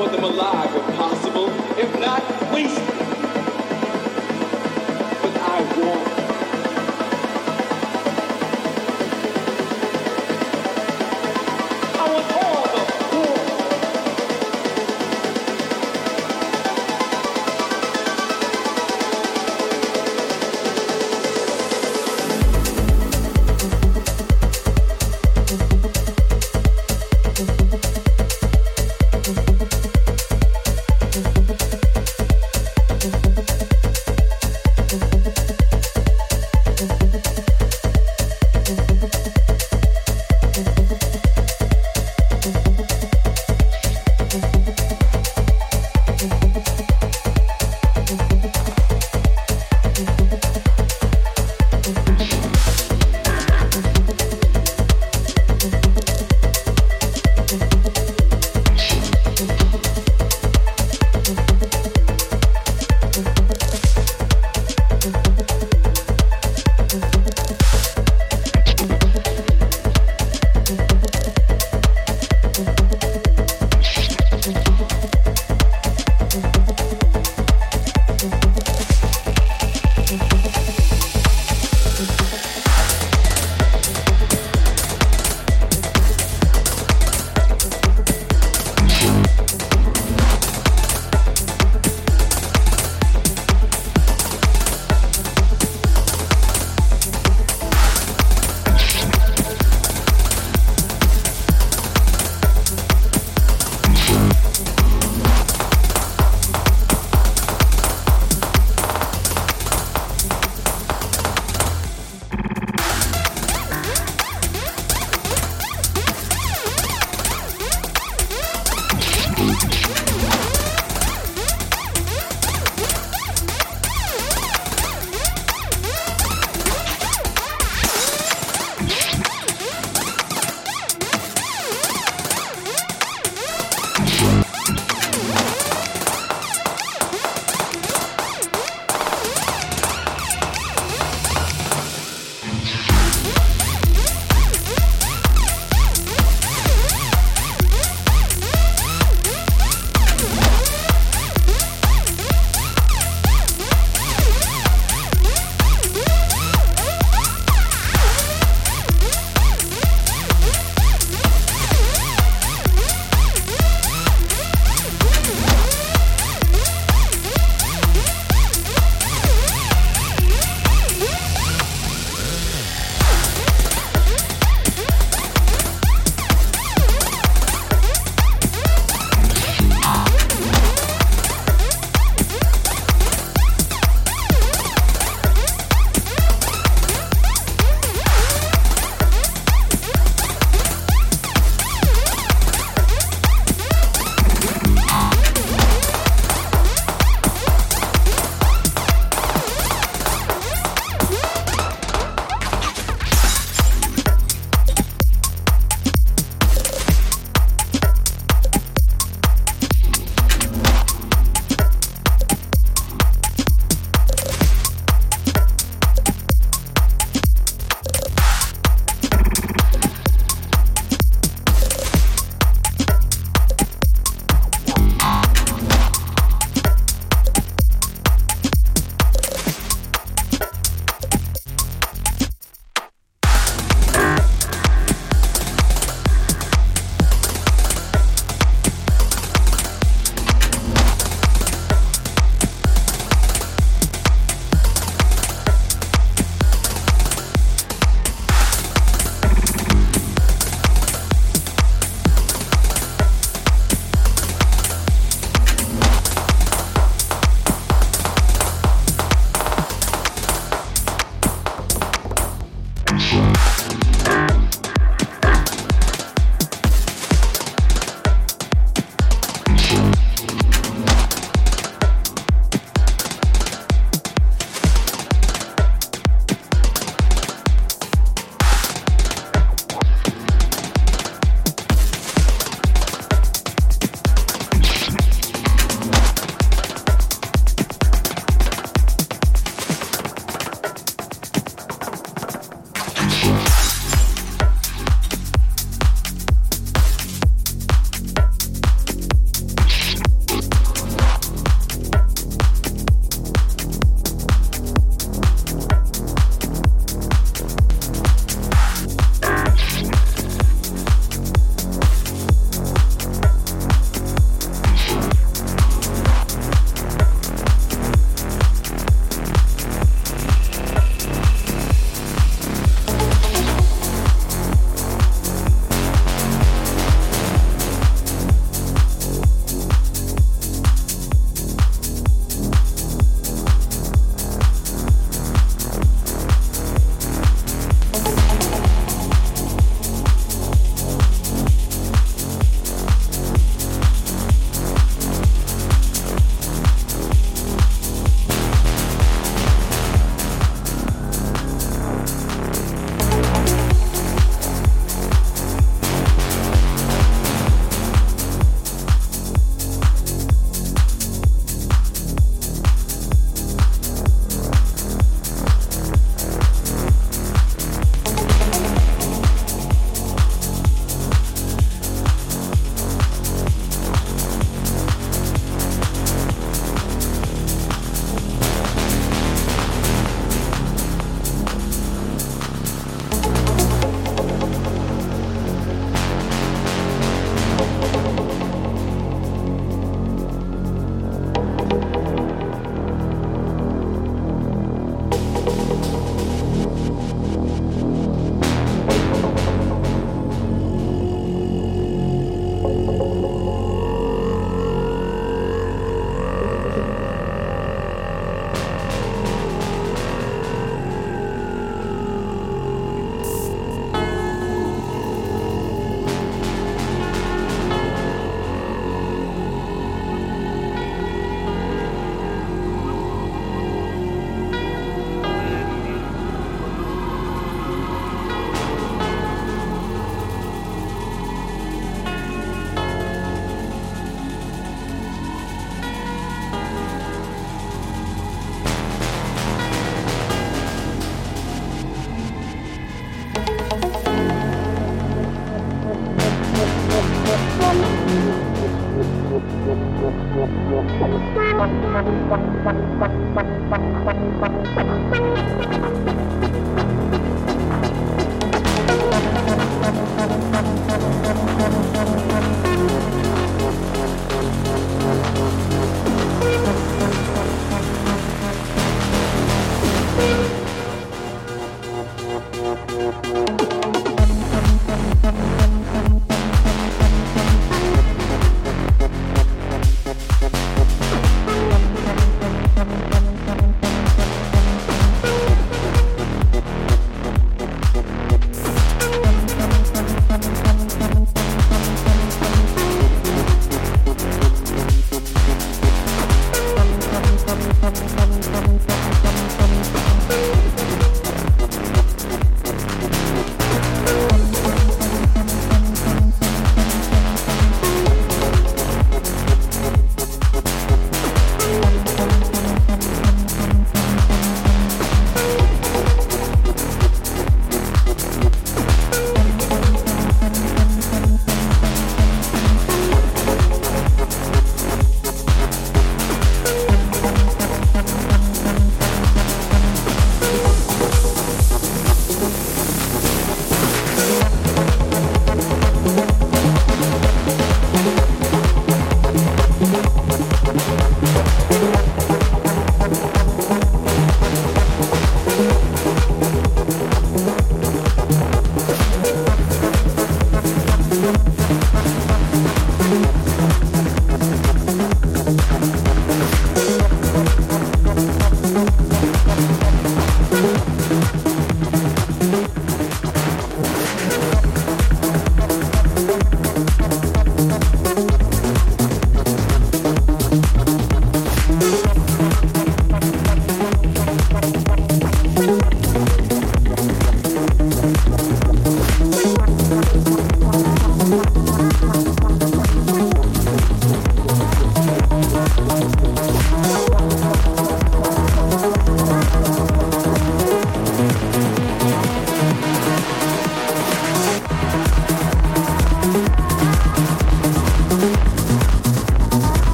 restore them alive Malaga possible. If not, waste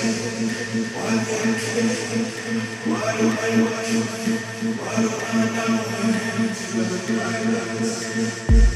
Why do I know?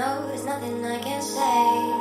Know there's nothing I can say